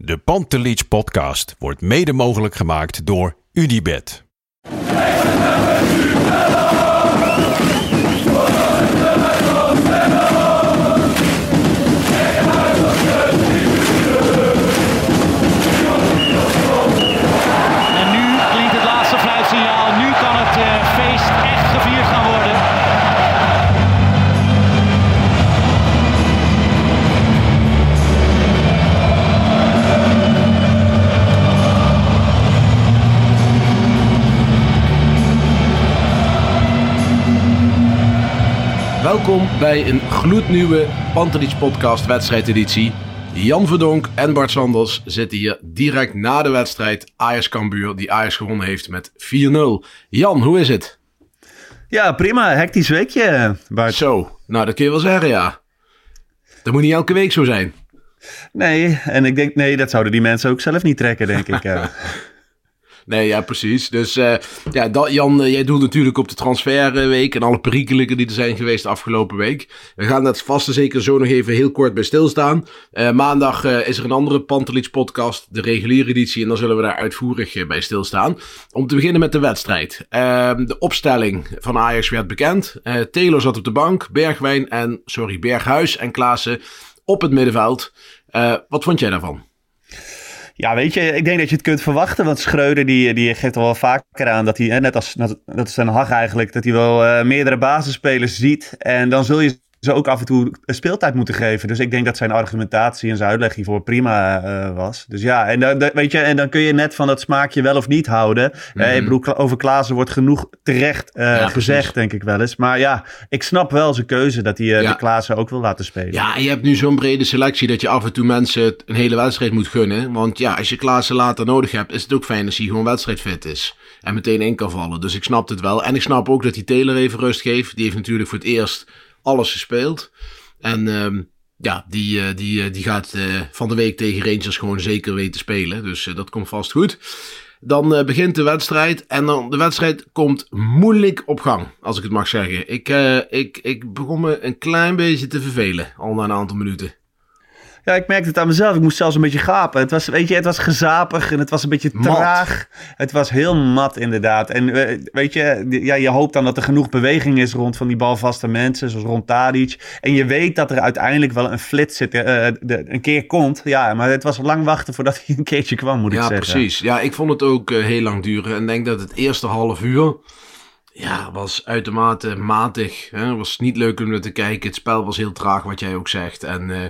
De Pantelich podcast wordt mede mogelijk gemaakt door Unibed. Welkom bij een gloednieuwe Pantelich podcast wedstrijdeditie. Jan Verdonk en Bart Sanders zitten hier direct na de wedstrijd Ajax Cambuur, die Ajax gewonnen heeft met 4-0. Jan, hoe is het? Ja, prima. Hectisch weekje, Bart. Zo, nou dat kun je wel zeggen, ja. Dat moet niet elke week zo zijn. Nee, en ik denk, nee, dat zouden die mensen ook zelf niet trekken, denk ik. Nee, ja, precies. Dus eh, ja, dat, Jan, eh, jij doet natuurlijk op de transferweek en alle perikelen die er zijn geweest de afgelopen week. We gaan dat vast en zeker zo nog even heel kort bij stilstaan. Eh, maandag is er een andere Pantelich podcast, de reguliere editie, en dan zullen we daar uitvoerig bij stilstaan. Om te beginnen met de wedstrijd. Ehm, de opstelling van Ajax werd bekend. Taylor zat op de bank, Bergwijn en, sorry, Berghuis en Klaassen op het middenveld. Wat vond jij daarvan? Ja, weet je, ik denk dat je het kunt verwachten. Want Schreuder die, die geeft al wel vaker aan dat hij, net als dat een Hag eigenlijk, dat hij wel eh, meerdere basisspelers ziet. En dan zul je ze ook af en toe speeltijd moeten geven. Dus ik denk dat zijn argumentatie en zijn uitleg hiervoor prima eh, was. Dus ja, en dan, weet je, en dan kun je net van dat smaakje wel of niet houden. Eh, ik bedoel, over Klaassen wordt genoeg terecht eh, Ja, gezegd, precies. denk ik wel eens. Maar ja, ik snap wel zijn keuze dat hij Ja. de Klaassen ook wil laten spelen. Ja, en je hebt nu zo'n brede selectie dat je af en toe mensen een hele wedstrijd moet gunnen. Want ja, als je Klaassen later nodig hebt, is het ook fijn als hij gewoon wedstrijdfit is. En meteen in kan vallen. Dus ik snap het wel. En ik snap ook dat hij Taylor even rust geeft. Die heeft natuurlijk voor het eerst alles gespeeld. En ehm, ja, die, eh, die, eh, die gaat eh, van de week tegen Rangers gewoon zeker weten spelen. Dus dat komt vast goed. Dan begint de wedstrijd. En dan de wedstrijd komt moeilijk op gang, als ik het mag zeggen. Ik, ik, ik begon me een klein beetje te vervelen, al na een aantal minuten. Ja, ik merkte het aan mezelf. Ik moest zelfs een beetje gapen. Het was, weet je, het was gezapig en het was een beetje Mat. traag. Het was heel mat, inderdaad. En eh, weet je, ja, je hoopt dan dat er genoeg beweging is rond van die balvaste mensen, zoals rond Tadic. En je weet dat er uiteindelijk wel een flits zit, eh, de, een keer komt. Ja, maar het was lang wachten voordat hij een keertje kwam, moet ik Ja, zeggen. precies. Ja, ik vond het ook eh, heel lang duren. En denk dat het eerste half uur ja, was uitermate matig. Hè? Het was niet leuk om naar te kijken. Het spel was heel traag, wat jij ook zegt. En eh,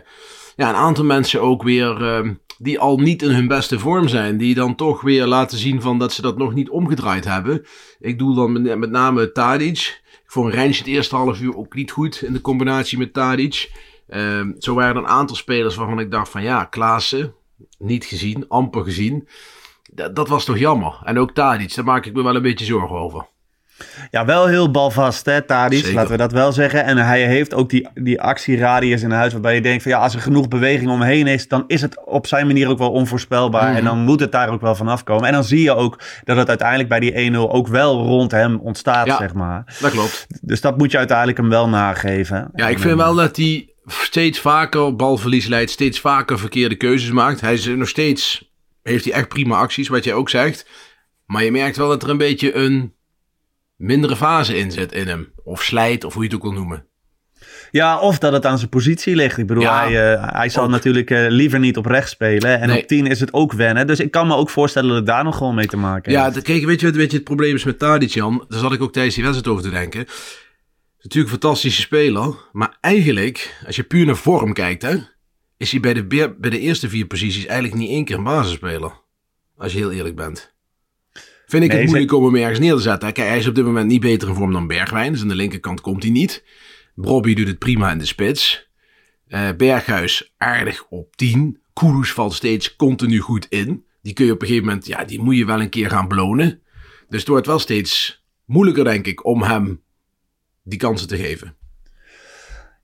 ja, een aantal mensen ook weer eh, die al niet in hun beste vorm zijn. Die dan toch weer laten zien van dat ze dat nog niet omgedraaid hebben. Ik doe dan met, name Tadic. Ik vond Rens het eerste half uur ook niet goed in de combinatie met Tadic. Eh, zo waren er een aantal spelers waarvan ik dacht van ja, Klaassen, niet gezien, amper gezien. Dat was toch jammer. En ook Tadic, daar maak ik me wel een beetje zorgen over. Ja, wel heel balvast, hè, Tadic, Zeker. laten we dat wel zeggen. En hij heeft ook die, die actieradius in huis waarbij je denkt van ja, als er genoeg beweging omheen is, dan is het op zijn manier ook wel onvoorspelbaar. Mhm. En dan moet het daar ook wel vanaf komen. En dan zie je ook dat het uiteindelijk bij die 1-0 ook wel rond hem ontstaat, Ja. zeg maar. Dat klopt. Dus dat moet je uiteindelijk hem wel nageven. Ja, ik vind wel dat hij steeds vaker balverlies leidt, steeds vaker verkeerde keuzes maakt. Hij is nog steeds, heeft hij echt prima acties, wat jij ook zegt. Maar je merkt wel dat er een beetje een mindere fase in zit in hem. Of slijt, of hoe je het ook wil noemen. Ja, of dat het aan zijn positie ligt. Ik bedoel, Ja, hij, eh, hij zal ook. natuurlijk eh, liever niet op rechts spelen. En Nee. op 10 is het ook wennen. Dus ik kan me ook voorstellen dat het daar nog gewoon mee te maken Ja, heeft. dat- kijk, weet je wat weet je, het probleem is met Tadic, Jan? Daar zat ik ook tijdens die wedstrijd over te denken. Natuurlijk een fantastische speler. Maar eigenlijk, als je puur naar vorm kijkt, hè, is hij bij de, bij de eerste vier posities eigenlijk niet één keer een basisspeler. Als je heel eerlijk bent. Vind ik Nee, het moeilijk om hem ergens neer te zetten. Kijk, hij is op dit moment niet beter in vorm dan Bergwijn. Dus aan de linkerkant komt hij niet. Brobby doet het prima in de spits. Eh, Berghuis aardig op 10. Kudus valt steeds continu goed in. Die kun je op een gegeven moment, ja, die moet je wel een keer gaan belonen. Dus het wordt wel steeds moeilijker, denk ik, om hem die kansen te geven.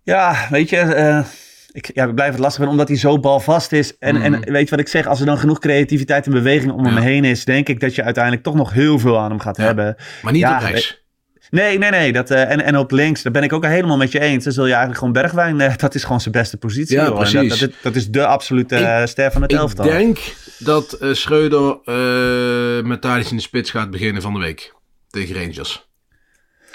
Ja, weet je, eh, ik, ja, ik blijf het lastig vinden omdat hij zo balvast is. En, en weet je wat ik zeg, als er dan genoeg creativiteit en beweging om hem Mhm. Ja. heen is, denk ik dat je uiteindelijk toch nog heel veel aan hem gaat Ja. hebben. Maar niet Ja, op rechts. Nee, nee, nee. Dat, uh, en, en op links, daar ben ik ook helemaal met je eens. Dan zul je eigenlijk gewoon Bergwijn, uh, dat is gewoon zijn beste positie. Ja, hoor. precies. Dat, dat, is, dat is de absolute uh, ster van het ik elftal. Ik denk dat Schreuder met Thadis in de spits gaat beginnen van de week tegen Rangers.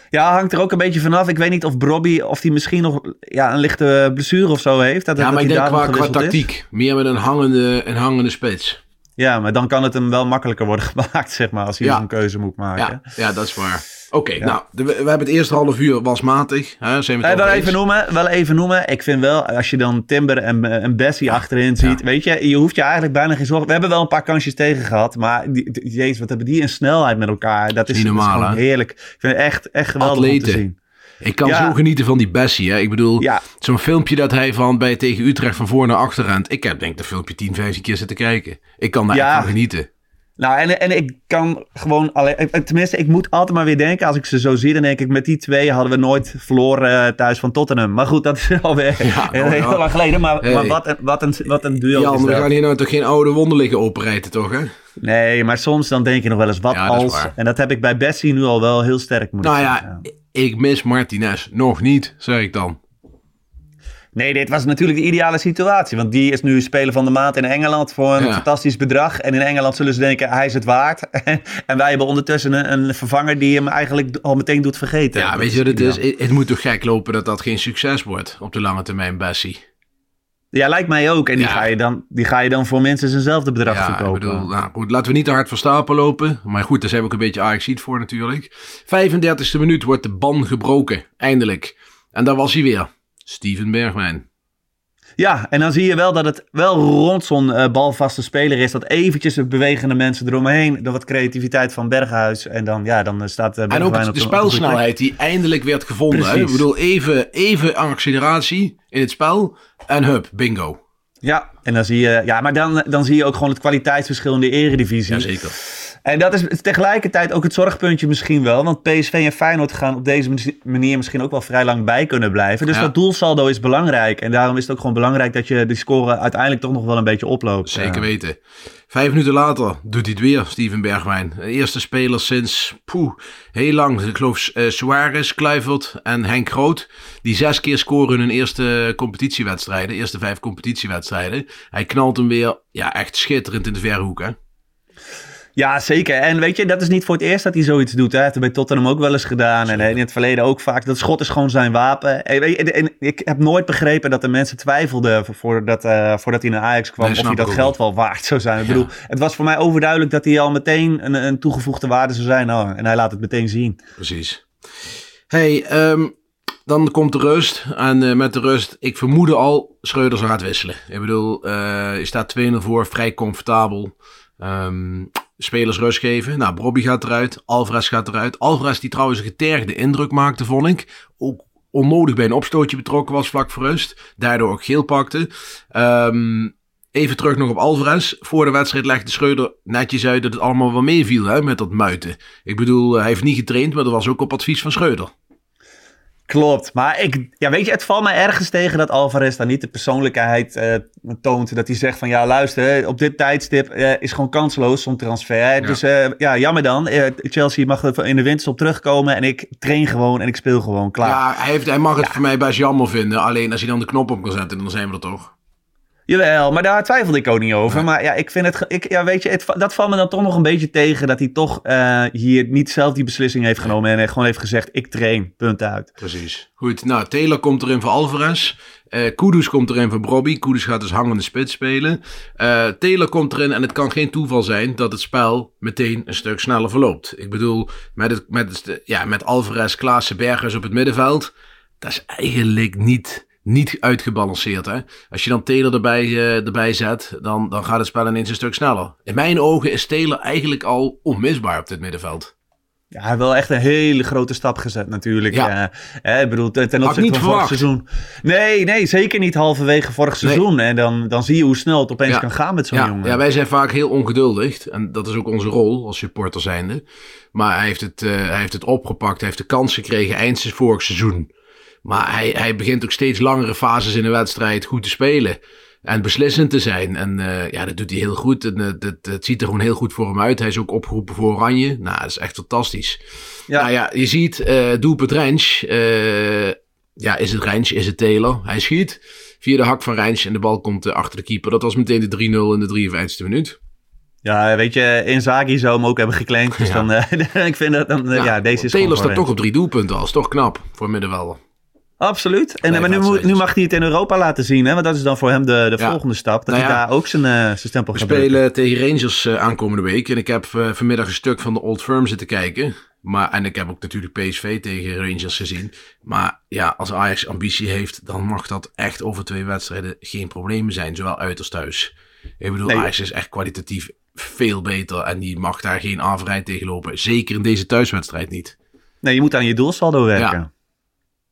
Ja, hangt er ook een beetje vanaf. Ik weet niet of Brobby, of hij misschien nog ja, een lichte blessure of zo heeft. Dat, ja, dat maar ik denk qua, qua is. tactiek. Meer met een hangende, een hangende spits. Ja, maar dan kan het hem wel makkelijker worden gemaakt, zeg maar, als hij ja. een keuze moet maken. Ja, ja dat is waar. Oké, okay, ja. nou, de, we hebben het eerste half uur was matig. Hè, zijn we het wel even noemen, wel even noemen. Ik vind wel, als je dan Timber en, en Bessie achterin ziet, weet je, je hoeft je eigenlijk bijna geen zorgen. We hebben wel een paar kansjes tegen gehad, maar die, jezus, wat hebben die in snelheid met elkaar? Dat is, Niet normaal, dat is heerlijk. Ik vind het echt, echt geweldig Atleten. om te zien. Ik kan ja. zo genieten van die Bessie. Hè? Ik bedoel, ja. zo'n filmpje dat hij van bij tegen Utrecht van voor naar achter rent. Ik heb denk dat filmpje 10, 15 keer zitten kijken. Ik kan daar ja. echt van genieten. Nou, en, en ik kan gewoon alleen. Tenminste, ik moet altijd maar weer denken. Als ik ze zo zie, dan denk ik. Met die twee hadden we nooit verloren uh, thuis van Tottenham. Maar goed, dat is alweer ja, heel, heel lang geleden. Maar, hey. maar wat, een, wat, een, wat een duel. Ja, is we gaan hier nou toch geen oude wonden liggen toch? Hè? Nee, maar soms dan denk je nog wel eens wat ja, als. En dat heb ik bij Bessie nu al wel heel sterk moeten Nou ja, ja, ik mis Martinez. Nog niet, zeg ik dan. Nee, dit was natuurlijk de ideale situatie. Want die is nu speler van de maand in Engeland voor een Ja. fantastisch bedrag. En in Engeland zullen ze denken, hij is het waard. en wij hebben ondertussen een, een vervanger die hem eigenlijk al meteen doet vergeten. Ja, Dat weet je wat het is? Het, het moet toch gek lopen dat dat geen succes wordt op de lange termijn, Bessie. Ja, lijkt mij ook. En die, Ja. ga je dan, die ga je dan voor minstens eenzelfde bedrag Ja, verkopen. bedoel, nou goed, laten we niet te hard van stapel lopen. Maar goed, daar zijn we ook een beetje ajax voor natuurlijk. 35e minuut wordt de ban gebroken, eindelijk. En daar was hij weer. Steven Bergwijn. Ja, en dan zie je wel dat het wel rond zo'n eh, balvaste speler is. Dat eventjes de bewegende mensen eromheen. Door wat creativiteit van Berghuis. En dan, ja, dan eh, staat eh, En Bergwijn ook op de spelsnelheid die eindelijk werd gevonden. Hè? Ik bedoel, even, even acceleratie in het spel. En hup, bingo. Ja, en dan zie je, ja, maar dan, dan zie je ook gewoon het kwaliteitsverschil in de eredivisie. Jazeker. En dat is tegelijkertijd ook het zorgpuntje misschien wel. Want PSV en Feyenoord gaan op deze manier misschien ook wel vrij lang bij kunnen blijven. Dus Ja. dat doelsaldo is belangrijk. En daarom is het ook gewoon belangrijk dat je die score uiteindelijk toch nog wel een beetje oploopt. Zeker weten. Vijf minuten later doet hij het weer, Steven Bergwijn. De eerste speler sinds poeh, heel lang. Ik geloof eh, Suarez, Kluivert en Henk Groot. Die zes keer scoren in hun eerste competitiewedstrijden. Eerste vijf competitiewedstrijden. Hij knalt hem weer ja, echt schitterend in de verhoek. Hè? Ja, zeker. En weet je, dat is niet voor het eerst dat hij zoiets doet. Hè. Hij heeft het bij Tottenham ook wel eens gedaan. En in het verleden ook vaak. Dat schot is gewoon zijn wapen. En, en- en ik heb nooit begrepen dat de mensen twijfelden voordat, eh, voordat hij naar Ajax kwam. Nee, of hij dat geld wel waard zou zijn. Ik Ja. bedoel, het was voor mij overduidelijk dat hij al meteen een, een toegevoegde waarde zou zijn. Nou, en hij laat het meteen zien. Precies. Hey, ehm, dan komt de rust. En eh, met de rust, ik vermoedde al, Schreuder gaat wisselen. Ik bedoel, eh, je staat 2-0 voor, vrij comfortabel. Spelers rust geven. Nou, Bobby gaat eruit. Alvarez gaat eruit. Alvarez die trouwens een getergde indruk maakte, vond ik. Ook onnodig bij een opstootje betrokken was vlak voor rust. Daardoor ook geel pakte. Ehm, even terug nog op Alvarez. Voor de wedstrijd legde Schreuder netjes uit dat het allemaal wel meeviel met dat muiten. Ik bedoel, hij heeft niet getraind, maar dat was ook op advies van Schreuder. Klopt. Maar ik, ja, weet je, het valt mij ergens tegen dat Alvarez dan niet de persoonlijkheid eh, toont. Dat hij zegt van ja, luister, op dit tijdstip eh, is gewoon kansloos zo'n transfer. Dus eh, ja, jammer dan. Chelsea mag er in de winterstop terugkomen en ik train gewoon en ik speel gewoon. Klaar. Ja, hij, heeft, hij mag het voor mij best jammer vinden. Alleen als hij dan de knop op kan zetten, dan zijn we er toch. Jawel, maar daar twijfelde ik ook niet over. Maar ja, ik vind het, ik, ja, weet je, het, dat valt me dan toch nog een beetje tegen. Dat hij toch eh, hier niet zelf die beslissing heeft genomen. En gewoon heeft gezegd, ik train, punt uit. Precies. Goed, nou, Taylor komt erin voor Alvarez. Eh Kudus komt erin voor Bobby. Kudus gaat dus hangende spits spelen. Eh Taylor komt erin en het kan geen toeval zijn dat het spel meteen een stuk sneller verloopt. Ik bedoel, met, het, met, het, ja, met Alvarez, Klaassen, Bergers op het middenveld. Dat is eigenlijk niet, niet uitgebalanceerd. Hè? Als je dan Taylor erbij, eh, erbij zet, dan, dan gaat het spel ineens een stuk sneller. In mijn ogen is Taylor eigenlijk al onmisbaar op dit middenveld. Ja, hij heeft wel echt een hele grote stap gezet natuurlijk. Ja. Hè, ik bedoel, ten opzichte niet van vorig seizoen. Nee, nee, zeker niet halverwege vorig Nee. seizoen. En dan, dan zie je hoe snel het opeens Ja. kan gaan met zo'n ja, jongen. Ja, wij zijn vaak heel ongeduldig. En dat is ook onze rol als supporter zijnde. Maar hij heeft het, eh, hij heeft het opgepakt. Hij heeft de kans gekregen eind vorig seizoen. Maar hij, hij begint ook steeds langere fases in de wedstrijd goed te spelen. En beslissend te zijn. En uh, ja, dat doet hij heel goed. En uh, dat, het ziet er gewoon heel goed voor hem uit. Hij is ook opgeroepen voor Oranje. Nou, dat is echt fantastisch. Ja. Nou ja, je ziet uh, doelpunt Rens. ja, is het Rens? Is het Taylor? Hij schiet via de hak van Rens en de bal komt achter de keeper. Dat was meteen de 3-0 in de 53e minuut. Ja, weet je, Inzaghi zou hem ook hebben gekleed. Dus ja. dan, ik vind dat dan, ja, ja deze is Taylor staat toch op drie doelpunten al. is toch knap voor middenvelder. Absoluut. En, maar nu, nu, mag hij het in Europa laten zien, hè? want dat is dan voor hem de, de volgende stap. Dat nou hij daar ook zijn, uh, zijn stempel gaat We spelen tegen Rangers uh, aankomende week. En ik heb uh, vanmiddag een stuk van de Old Firm zitten kijken. Maar, en ik heb ook natuurlijk PSV tegen Rangers gezien. Maar ja, als Ajax ambitie heeft, dan mag dat echt over twee wedstrijden geen probleem zijn. Zowel uit als thuis. Ik bedoel, nee. Ajax is echt kwalitatief veel beter. En die mag daar geen averij tegen lopen. Zeker in deze thuiswedstrijd niet. Nee, je moet aan je doelsaldo werken. Ja.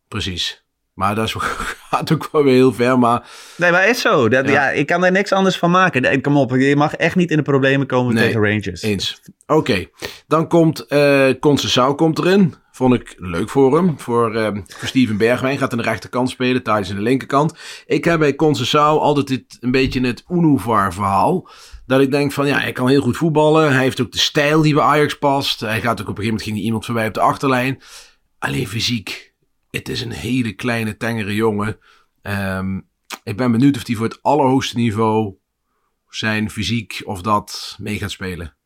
Precies. Maar dat is, gaat ook wel weer heel ver. Maar... Nee, maar is zo. Dat, ja. ik kan er niks anders van maken. Kom op, je mag echt niet in de problemen komen nee, tegen Rangers. Eens. Oké, dan komt uh, Concessao komt erin. Vond ik leuk voor hem. Voor, uh, voor Steven Bergwijn. Gaat aan de rechterkant spelen. Thijs aan de linkerkant. Ik heb bij Concessao altijd dit, een beetje het Unuvar verhaal. Dat ik denk van ja, hij kan heel goed voetballen. Hij heeft ook de stijl die bij Ajax past. Hij gaat ook op een gegeven moment ging iemand voorbij op de achterlijn. Alleen fysiek het is een hele kleine, tengere jongen. Um, ik ben benieuwd of hij voor het allerhoogste niveau zijn fysiek of dat mee gaat spelen.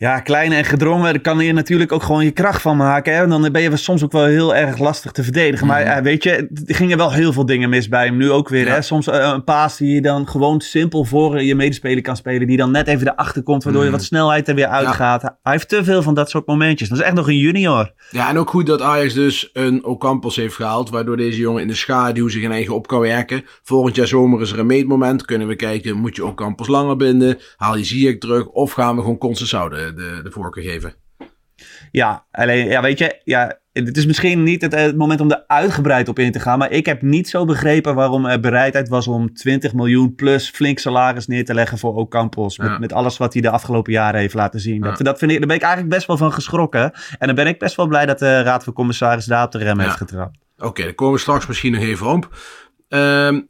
Ja, klein en gedrongen, daar kan je natuurlijk ook gewoon je kracht van maken. Hè? Dan ben je soms ook wel heel erg lastig te verdedigen. Maar mhm. weet je, er gingen wel heel veel dingen mis bij hem. Nu ook weer. Hè? Soms uh, een paas die je dan gewoon simpel voor je medespeler kan spelen. Die dan net even erachter komt, waardoor je mhm. wat snelheid er weer uitgaat. Hij heeft te veel van dat soort momentjes. Dat is echt nog een junior. Ja, en ook goed dat Ajax dus een Ocampos heeft gehaald. Waardoor deze jongen in de schaduw zich in eigen op kan werken. Volgend jaar zomer is er een meetmoment. Kunnen we kijken, moet je Ocampos langer binden? Haal je Ziyech terug? Of gaan we gewoon constant houden? De, de voorkeur geven. Ja, alleen, ja, weet je, ja, het is misschien niet het, het, moment om er uitgebreid op in te gaan. Maar ik heb niet zo begrepen waarom er bereidheid was om 20 miljoen plus flink salaris neer te leggen voor Ocampos. Met, met alles wat hij de afgelopen jaren heeft laten zien. Dat, dat vind ik, daar ben ik eigenlijk best wel van geschrokken. En dan ben ik best wel blij dat de Raad van Commissaris daar op de rem heeft getrapt. Oké, okay, dan komen we straks misschien nog even op. Um,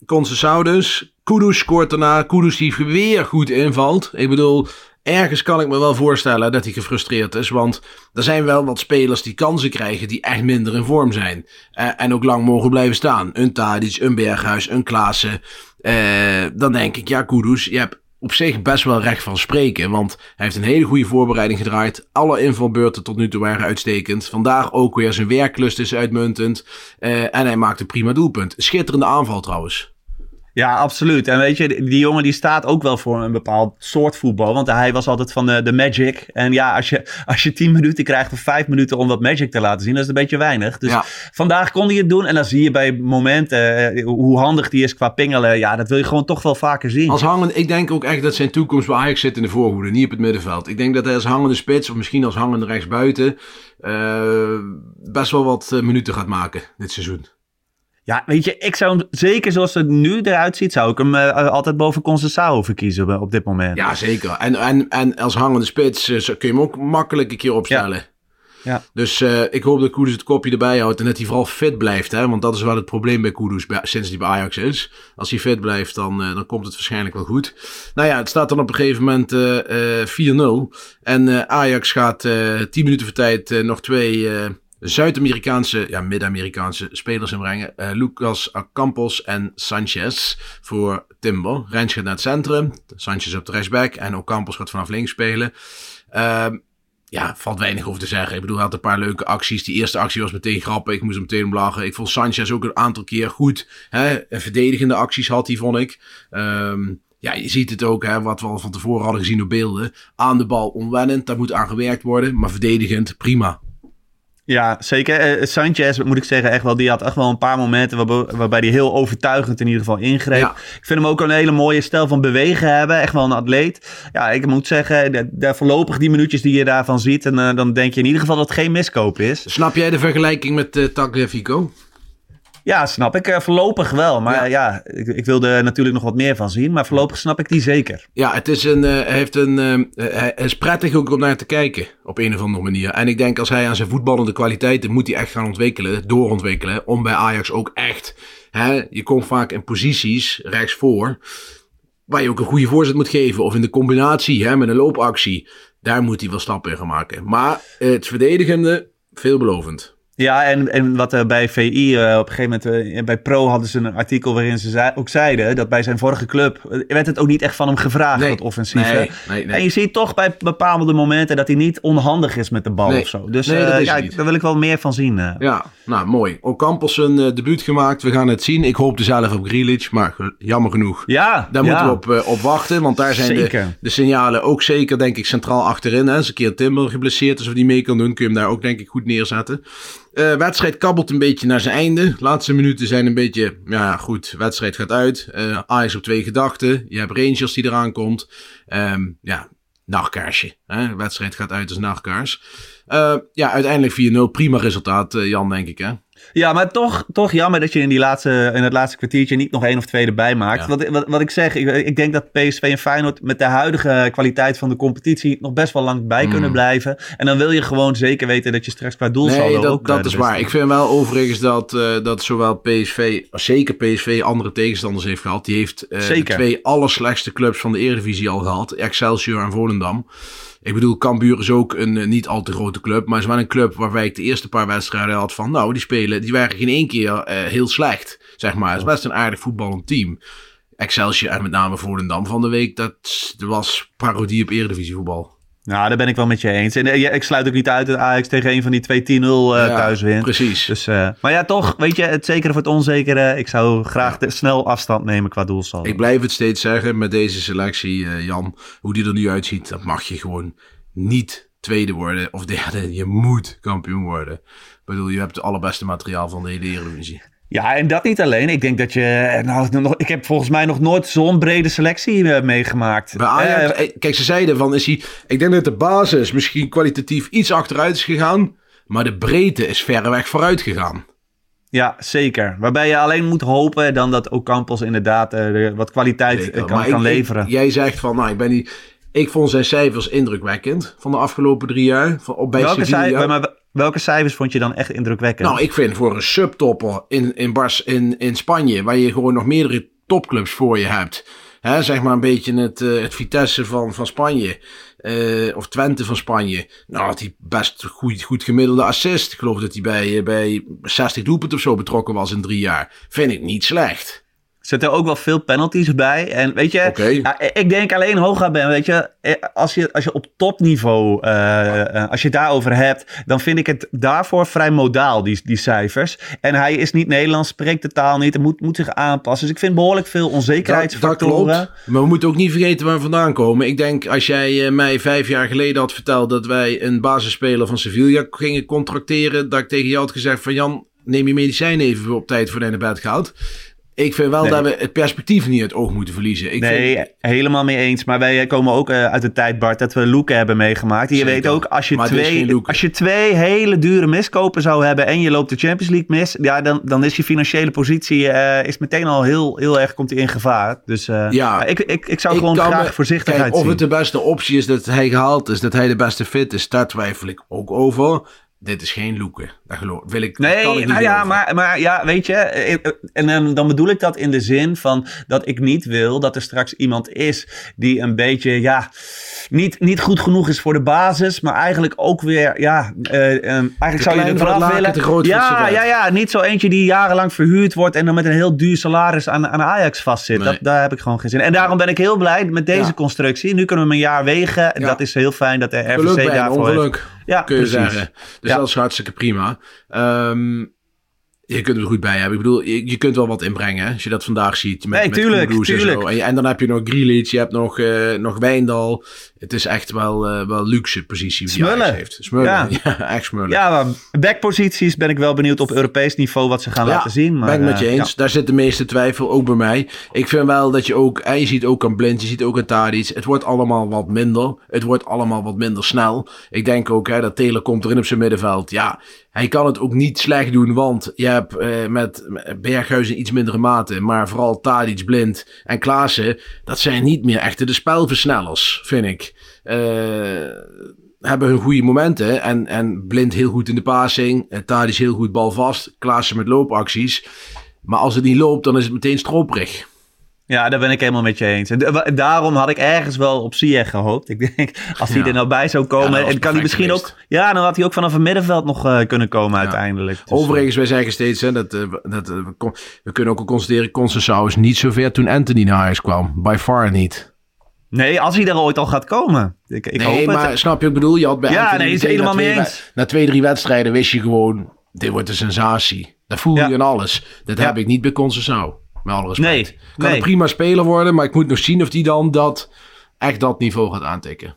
dus. Kudus scoort daarna. Kudus die weer goed invalt. Ik bedoel, ergens kan ik me wel voorstellen dat hij gefrustreerd is. Want er zijn wel wat spelers die kansen krijgen die echt minder in vorm zijn. Uh, en ook lang mogen blijven staan. Een Tadic, een Berghuis, een Klaassen. Uh, dan denk ik, ja Kudus, je hebt op zich best wel recht van spreken. Want hij heeft een hele goede voorbereiding gedraaid. Alle invalbeurten tot nu toe waren uitstekend. Vandaag ook weer zijn werklust is uitmuntend. Uh, en hij maakt een prima doelpunt. Schitterende aanval trouwens. Ja, absoluut. En weet je, die jongen die staat ook wel voor een bepaald soort voetbal. Want hij was altijd van de, de magic. En ja, als je, als je tien minuten krijgt of vijf minuten om wat magic te laten zien, dat is een beetje weinig. Dus vandaag kon hij het doen. En dan zie je bij momenten uh, hoe handig die is qua pingelen. Ja, dat wil je gewoon toch wel vaker zien. Als hangende, ik denk ook echt dat zijn toekomst bij Ajax zit in de voorhoede, niet op het middenveld. Ik denk dat hij als hangende spits, of misschien als hangende rechtsbuiten, uh, best wel wat eh, minuten gaat maken dit seizoen. Ja, weet je, ik zou hem zeker zoals het nu eruit ziet, zou ik hem uh, altijd boven Concessao verkiezen op dit moment. Ja, zeker. En, en, en als hangende spits uh, kun je hem ook makkelijk een keer opstellen. Ja. ja. Dus uh, ik hoop dat Kudus het kopje erbij houdt en dat hij vooral fit blijft. Hè? Want dat is wel het probleem bij Kudus sinds hij bij Ajax is. Als hij fit blijft, dan, dan komt het waarschijnlijk wel goed. Nou ja, het staat dan op een gegeven moment 4-0. En Ajax gaat 10 minuten voor tijd nog twee Zuid-Amerikaanse, ja, Midden-Amerikaanse spelers inbrengen. Uh, Lucas Campos en Sanchez voor Timber. Rens gaat naar het centrum. Sanchez op de rechtsback. En Ocampos gaat vanaf links spelen. Uh, ja, valt weinig over te zeggen. Ik bedoel, hij had een paar leuke acties. Die eerste actie was meteen grappig. Ik moest hem meteen lachen. Ik vond Sanchez ook een aantal keer goed. Hè? Verdedigende acties had hij, vond ik. Um, ja, je ziet het ook, hè, wat we al van tevoren hadden gezien op beelden. Aan de bal onwennend, daar moet aan gewerkt worden. Maar verdedigend, prima. Ja, zeker. Uh, Sanchez, moet ik zeggen, echt wel, die had echt wel een paar momenten waarbij hij heel overtuigend in ieder geval ingreep. Ik vind hem ook een hele mooie stijl van bewegen hebben. Echt wel een atleet. Ja, ik moet zeggen, daar voorlopig die minuutjes die je daarvan ziet, en uh, dan denk je in ieder geval dat het geen miskoop is. Snap jij de vergelijking met uh, Tagliafico? Ja, snap ik. Uh, voorlopig wel. Maar ja, ik, ik, wilde er natuurlijk nog wat meer van zien. Maar voorlopig snap ik die zeker. Ja, het is een, uh, heeft een, uh, hij is prettig ook om naar te kijken. Op een of andere manier. En ik denk als hij aan zijn voetballende kwaliteiten moet hij echt gaan ontwikkelen. Doorontwikkelen. Om bij Ajax ook echt hè, je komt vaak in posities rechtsvoor. Waar je ook een goede voorzet moet geven. Of in de combinatie hè, met een loopactie. Daar moet hij wel stappen in gaan maken. Maar het verdedigende, veelbelovend. Ja, en, en wat uh, bij VI uh, op een gegeven moment, uh, bij Pro hadden ze een artikel waarin ze zei, ook zeiden dat bij zijn vorige club werd het ook niet echt van hem gevraagd, nee, dat offensieve. Nee, nee, nee. En je ziet toch bij bepaalde momenten dat hij niet onhandig is met de bal of zo. Dus ja, daar wil ik wel meer van zien. Ja, nou mooi. Ocampos een debuut gemaakt, we gaan het zien. Ik hoopte zelf op Grealish, maar jammer genoeg. Ja, Daar ja. moeten we op, op wachten, want daar zijn de, de, signalen ook zeker, denk ik, centraal achterin. Hè. Als een keer Timber geblesseerd is of die mee kan doen, kun je hem daar ook, denk ik, goed neerzetten. Uh, wedstrijd kabbelt een beetje naar zijn einde. Laatste minuten zijn een beetje, ja goed, wedstrijd gaat uit. Uh, Ajax op twee gedachten. Je hebt Rangers die eraan komt. Um, ja, nachtkaarsje. Hè? wedstrijd gaat uit als nachtkaars. Uh, ja, uiteindelijk 4-0. Prima resultaat, Jan, denk ik, hè? Ja, maar toch, toch jammer dat je in, die laatste, in het laatste kwartiertje niet nog één of twee erbij maakt. Ja. Wat, wat, wat, ik zeg, ik, ik, denk dat PSV en Feyenoord met de huidige kwaliteit van de competitie nog best wel lang bij mm. kunnen blijven. En dan wil je gewoon zeker weten dat je straks qua doelsaldo nee, dat, ook... dat is waar. Ik vind wel overigens dat, uh, dat zowel PSV, zeker PSV, andere tegenstanders heeft gehad. Die heeft uh, de twee allerslechtste clubs van de Eredivisie al gehad. Excelsior en Volendam. Ik bedoel, Cambuur is ook een uh, niet al te grote club. Maar is wel een club waarbij ik de eerste paar wedstrijden had van... Nou, die spelen, die waren geen één keer uh, heel slecht. Zeg maar, het is best een aardig voetballend team. Excelsior en met name Volendam van de week, dat, was parodie op Eredivisie voetbal. Nou, daar ben ik wel met je eens. En uh, ik sluit ook niet uit dat Ajax tegen een van die twee 10-0 uh, ja, thuis wint. Precies. Dus, uh, maar ja, toch, weet je, het zekere voor het onzekere. Ik zou graag ja. snel afstand nemen qua doelsaldo. Ik blijf het steeds zeggen met deze selectie, Jan. Hoe die er nu uitziet, dat mag je gewoon niet tweede worden of derde. Je moet kampioen worden. Ik bedoel, je hebt het allerbeste materiaal van de hele Eredivisie. Ja, en dat niet alleen. Ik denk dat je. Nou, nog, ik heb volgens mij nog nooit zo'n brede selectie uh, meegemaakt. Bij Ajax, uh, kijk, ze zeiden van is hij. Ik denk dat de basis misschien kwalitatief iets achteruit is gegaan. Maar de breedte is verreweg vooruit gegaan. Ja, zeker. Waarbij je alleen moet hopen dan dat Ocampos inderdaad uh, wat kwaliteit zeker, kan, kan ik, leveren. Ik, jij zegt van, nou, ik ben niet. Ik vond zijn cijfers indrukwekkend van de afgelopen drie jaar. Van, op bij welke, cijfers, welke cijfers vond je dan echt indrukwekkend? Nou, ik vind voor een subtopper in, in, Bars, in, in Spanje, waar je gewoon nog meerdere topclubs voor je hebt. Hè, zeg maar een beetje het, uh, het Vitesse van, van Spanje. Uh, of Twente van Spanje. Nou, had hij best goed, goed gemiddelde assist. Ik geloof dat hij bij, bij 60 doelpunten of zo betrokken was in drie jaar. Vind ik niet slecht zitten ook wel veel penalties bij. En weet je, okay. ja, ik denk alleen hooguit ben, weet je, als je, als je op topniveau, uh, als je het daarover hebt, dan vind ik het daarvoor vrij modaal, die, die cijfers. En hij is niet Nederlands, spreekt de taal niet, moet, moet zich aanpassen. Dus ik vind behoorlijk veel onzekerheidsfactoren. Dat, dat klopt, maar we moeten ook niet vergeten waar we vandaan komen. Ik denk, als jij mij vijf jaar geleden had verteld dat wij een basisspeler van Sevilla gingen contracteren, dat ik tegen jou had gezegd van Jan, neem je medicijn even op tijd voor de bed gaat. Ik vind wel nee. dat we het perspectief niet uit het oog moeten verliezen. Ik nee, vind... helemaal mee eens. Maar wij komen ook uh, uit de tijd, Bart, dat we Loeken hebben meegemaakt. Je Zeker. weet ook, als je, twee, als je twee hele dure miskopen zou hebben en je loopt de Champions League mis, ja, dan, dan is je financiële positie uh, is meteen al heel, heel erg komt in gevaar. Dus uh, ja, ik, ik, ik zou ik gewoon graag me, voorzichtigheid kijk, Of het de beste optie is dat hij gehaald is, dat hij de beste fit is, daar twijfel ik ook over dit is geen loeken. Geloof wil ik. Nee, kan ik niet nou ja, maar, maar ja, weet je. En dan, dan bedoel ik dat in de zin van dat ik niet wil dat er straks iemand is die een beetje, ja, niet, niet goed genoeg is voor de basis, maar eigenlijk ook weer, ja, uh, um, eigenlijk zou je er vanaf willen. Te groot ja, ja, ja, niet zo eentje die jarenlang verhuurd wordt en dan met een heel duur salaris aan, aan Ajax vastzit. Nee. Dat, daar heb ik gewoon geen zin in. En daarom ben ik heel blij met deze Ja. constructie. Nu kunnen we hem een jaar wegen. Ja. Dat is heel fijn dat de RVC daarvoor heeft. Ja, kun je precies. zeggen. Dus Ja. dat is hartstikke prima. Ehm, je kunt er goed bij hebben. Ik bedoel, je, je kunt wel wat inbrengen. hè, Als je dat vandaag ziet. Met, Nee, met tuurlijk, en, zo. En, dan heb je nog Grealish. Je hebt nog, eh, nog Wijndal. Het is echt wel, eh, wel luxe positie die Smullen. Ajax heeft. Smullen. Ja. Ja, echt smullen. Ja, backposities ben ik wel benieuwd op Europees niveau wat ze gaan Ja, laten zien. Maar, ben ik met je eh, eens. Daar zit de meeste twijfel, ook bij mij. Ik vind wel dat je ook, en je ziet ook aan Blind, je ziet ook aan Tadic. Het wordt allemaal wat minder. Het wordt allemaal wat minder snel. Ik denk ook hè, dat Taylor komt erin op zijn middenveld. Ja, hij kan het ook niet slecht doen, want je hebt eh, met Berghuis in iets mindere mate. Maar vooral Tadic, Blind en Klaassen, dat zijn niet meer echte de spelversnellers, vind ik. Eh, hebben hun goede momenten. En, en Blind heel goed in de passing. eh, Tadic heel goed balvast. Klaassen met loopacties. Maar als het niet loopt, dan is het meteen stroperig. Ja, daar ben ik helemaal met je eens. En da- daarom had ik ergens wel op Ziyech gehoopt. Ik denk, als hij Ja. er nou bij zou komen... dat en kan hij misschien geweest. ook... Ja, dan had hij ook vanaf het middenveld nog eh, kunnen komen uiteindelijk. Dus, Overigens, wij zeggen steeds hè, dat, dat we, kunnen ook al constateren, Conceição is niet zo ver toen Anthony naar huis kwam. By far niet. Nee, als hij er ooit al gaat komen. Ik, ik hoop nee, het. maar snap je wat ik bedoel? Je had bij Ja, nee, is helemaal mee eens. Na twee, drie wedstrijden wist je gewoon, dit wordt een sensatie. Dat voel je in alles. Dat heb ik niet bij Conceição. Met alle respect. Nee, Kan nee. een prima speler worden, maar ik moet nog zien of die dan dat, echt dat niveau gaat aantikken.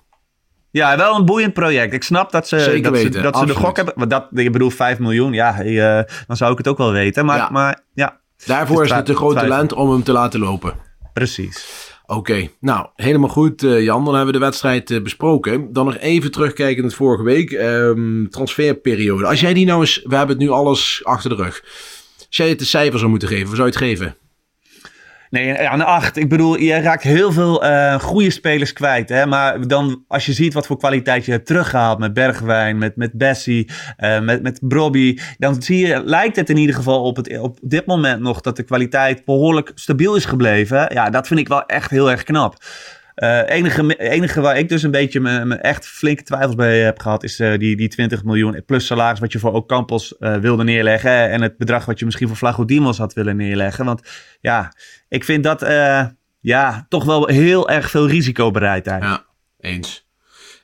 Ja, wel een boeiend project. Ik snap dat ze, Zeker dat ze, dat ze de gok hebben. Dat, ik bedoel, 5 miljoen, ja, eh, dan zou ik het ook wel weten. Maar Ja. maar, ja Daarvoor Het is het een groot talent om hem te laten lopen. precies. Oké, nou, helemaal goed eh, Jan. Dan hebben we de wedstrijd eh, besproken. Dan nog even terugkijken naar vorige week. Ehm, transferperiode. Als jij die nou eens... We hebben het nu alles achter de rug. Als jij het de cijfer zou moeten geven, wat zou je het geven? Nee, ja, een 8. Ik bedoel, je raakt heel veel eh, goede spelers kwijt. Hè? Maar dan, als je ziet wat voor kwaliteit je hebt teruggehaald met Bergwijn, met, met Bessie, eh, met, met Brobby. Dan zie je, lijkt het in ieder geval op, het, op dit moment nog dat de kwaliteit behoorlijk stabiel is gebleven. Ja, dat vind ik wel echt heel erg knap. Eh enige, enige waar ik dus een beetje me echt flinke twijfels bij heb gehad, is eh, die, die 20 miljoen plus salaris wat je voor Ocampos eh wilde neerleggen. En het bedrag wat je misschien voor Flago had willen neerleggen. Want ja, ik vind dat ja, toch wel heel erg veel risicobereidheid. Ja, eens.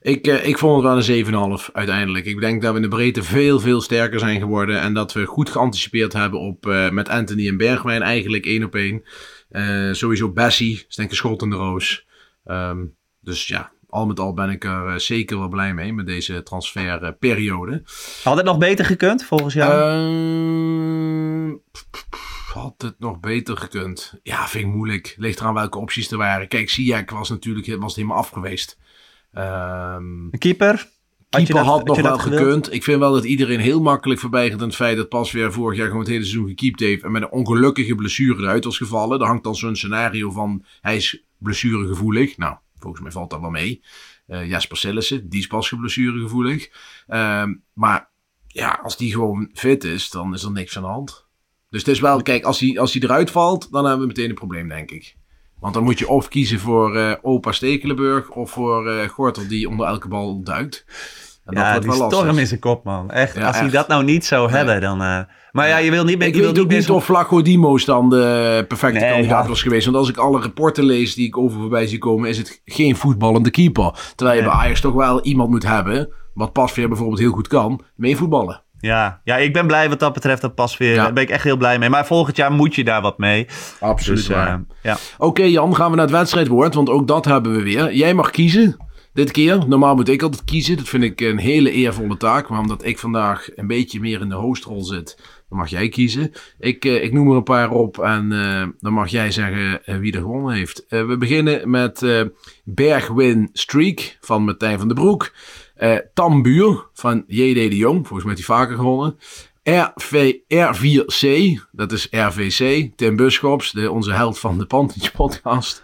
Ik, ik vond het wel een 7,5 uiteindelijk. Ik denk dat we in de breedte veel, veel sterker zijn geworden. En dat we goed geanticipeerd hebben op met Anthony en Bergwijn eigenlijk één op één. Sowieso Bessie denk ik een schot in de roos. Ehm, dus ja, al met al ben ik er eh, zeker wel blij mee met deze transferperiode. Had het nog beter gekund volgens jou? Ehm, had het nog beter gekund? Ja, vind ik moeilijk. Ligt eraan welke opties er waren. Kijk, Ziyech was natuurlijk was het helemaal af geweest. Ehm een keeper? Had keeper dat- had nog wel gekund. Ik vind wel dat iedereen heel makkelijk voorbij gaat aan het feit dat pas weer vorig jaar gewoon het hele seizoen gekiept heeft. En met een ongelukkige blessure eruit was gevallen. Er hangt dan zo'n scenario van hij is blessuregevoelig. Nou, volgens mij valt dat wel mee. Eh Jasper Sillissen, die is pas blessuregevoelig. Ehm maar ja, als die gewoon fit is, dan is er niks aan de hand. Dus het is wel, kijk, als hij, als hij eruit valt, dan hebben we meteen een probleem, denk ik. Want dan moet je of kiezen voor eh, opa Stekelenburg of voor eh Gortel die onder elke bal duikt. En dat Ja, wordt die wel storm in zijn kop, man. Echt, Ja, als hij echt. dat nou niet zou Nee. hebben, dan... eh, Maar ja, je wil niet meer... Ik weet ook niet of Flaco Dimo's dan de perfecte Nee, kandidaat was geweest. Want als ik alle rapporten lees die ik over voorbij zie komen, is het geen voetballende keeper. Terwijl je Nee. bij Ajax toch wel iemand moet hebben, wat Pasveer bijvoorbeeld heel goed kan, mee voetballen. Ja. ja, ik ben blij wat dat betreft. Dat pas weer. Ja. Daar ben ik echt heel blij mee. Maar volgend jaar moet je daar wat mee. Absoluut Dus eh, ja. Oké Jan, gaan we naar het wedstrijdwoord, want ook dat hebben we weer. Jij mag kiezen. Dit keer. Normaal moet ik altijd kiezen. Dat vind ik een hele eervolle taak. Maar omdat ik vandaag een beetje meer in de hostrol zit, dan mag jij kiezen. Ik, eh, ik noem er een paar op en eh, dan mag jij zeggen wie er gewonnen heeft. We beginnen met Bergwin Streak van Martijn van den Broek. Eh Tambuur van J.D. de Jong. Volgens mij hij vaker gewonnen. RV, R4C, dat is RVC. Tim Buschops, de, onze held van de Pantage podcast.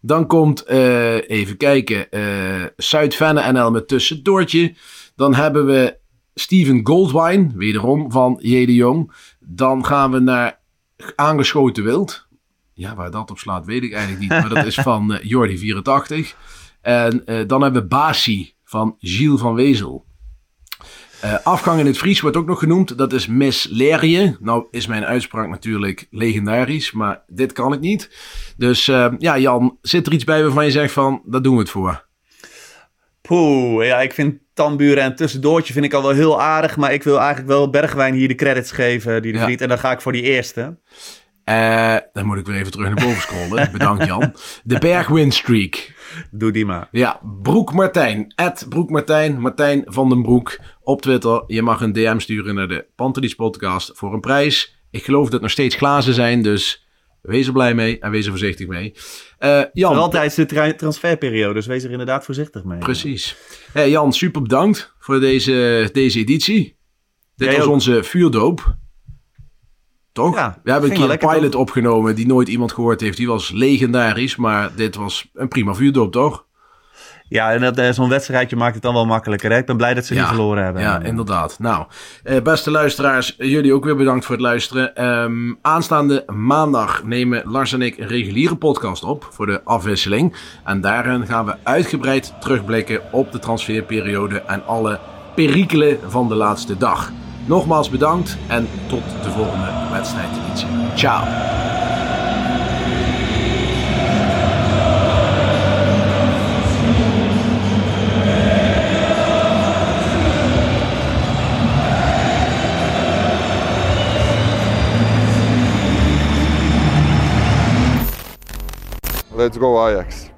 Dan komt, eh, even kijken, eh Zuid-Venne NL met tussendoortje. Dan hebben we Steven Goldwine, wederom van J. de Jong. Dan gaan we naar Aangeschoten Wild. Ja, waar dat op slaat weet ik eigenlijk niet. Maar dat is van eh, Jordi 84. En dan hebben we Basi van Gilles van Wezel. Eh, afgang in het Fries wordt ook nog genoemd. Dat is Miss Lerie. Nou is mijn uitspraak natuurlijk legendarisch, maar dit kan ik niet. Dus eh, ja, Jan, zit er iets bij waarvan je zegt van, daar doen we het voor. Poeh, ja, ik vind Tamburen en Tussendoortje vind ik al wel heel aardig. Maar ik wil eigenlijk wel Bergwijn hier de credits geven die de Ja. vriend. En dan ga ik voor die eerste. Eh, dan moet ik weer even terug naar boven scrollen. Bedankt Jan. De Bergwin Streak. Doe die maar. Ja, Broek Martijn. Ed Broek Martijn. Martijn van den Broek. Op Twitter. Je mag een DM sturen naar de Pantelis podcast voor een prijs. Ik geloof dat het nog steeds glazen zijn, dus wees er blij mee en wees er voorzichtig mee. Eh, Jan, tijdens de tra- transferperiode, dus wees er inderdaad voorzichtig mee. precies. Eh, Jan, super bedankt voor deze, deze editie. Dit Jij was ook. onze vuurdoop. Toch? Ja, We hebben een keer een pilot opgenomen die nooit iemand gehoord heeft. Die was legendarisch, maar dit was een prima vuurdoop, toch? Ja, en dat, zo'n wedstrijdje maakt het dan wel makkelijker. Hè? Ik ben blij dat ze Ja. niet verloren hebben. Ja, inderdaad. Nou, eh, beste luisteraars, jullie ook weer bedankt voor het luisteren. Ehm, aanstaande maandag nemen Lars en ik een reguliere podcast op voor de afwisseling. En daarin gaan we uitgebreid terugblikken op de transferperiode en alle perikelen van de laatste dag. Nogmaals bedankt en tot de volgende wedstrijdeditie. Ciao. Let's go Ajax.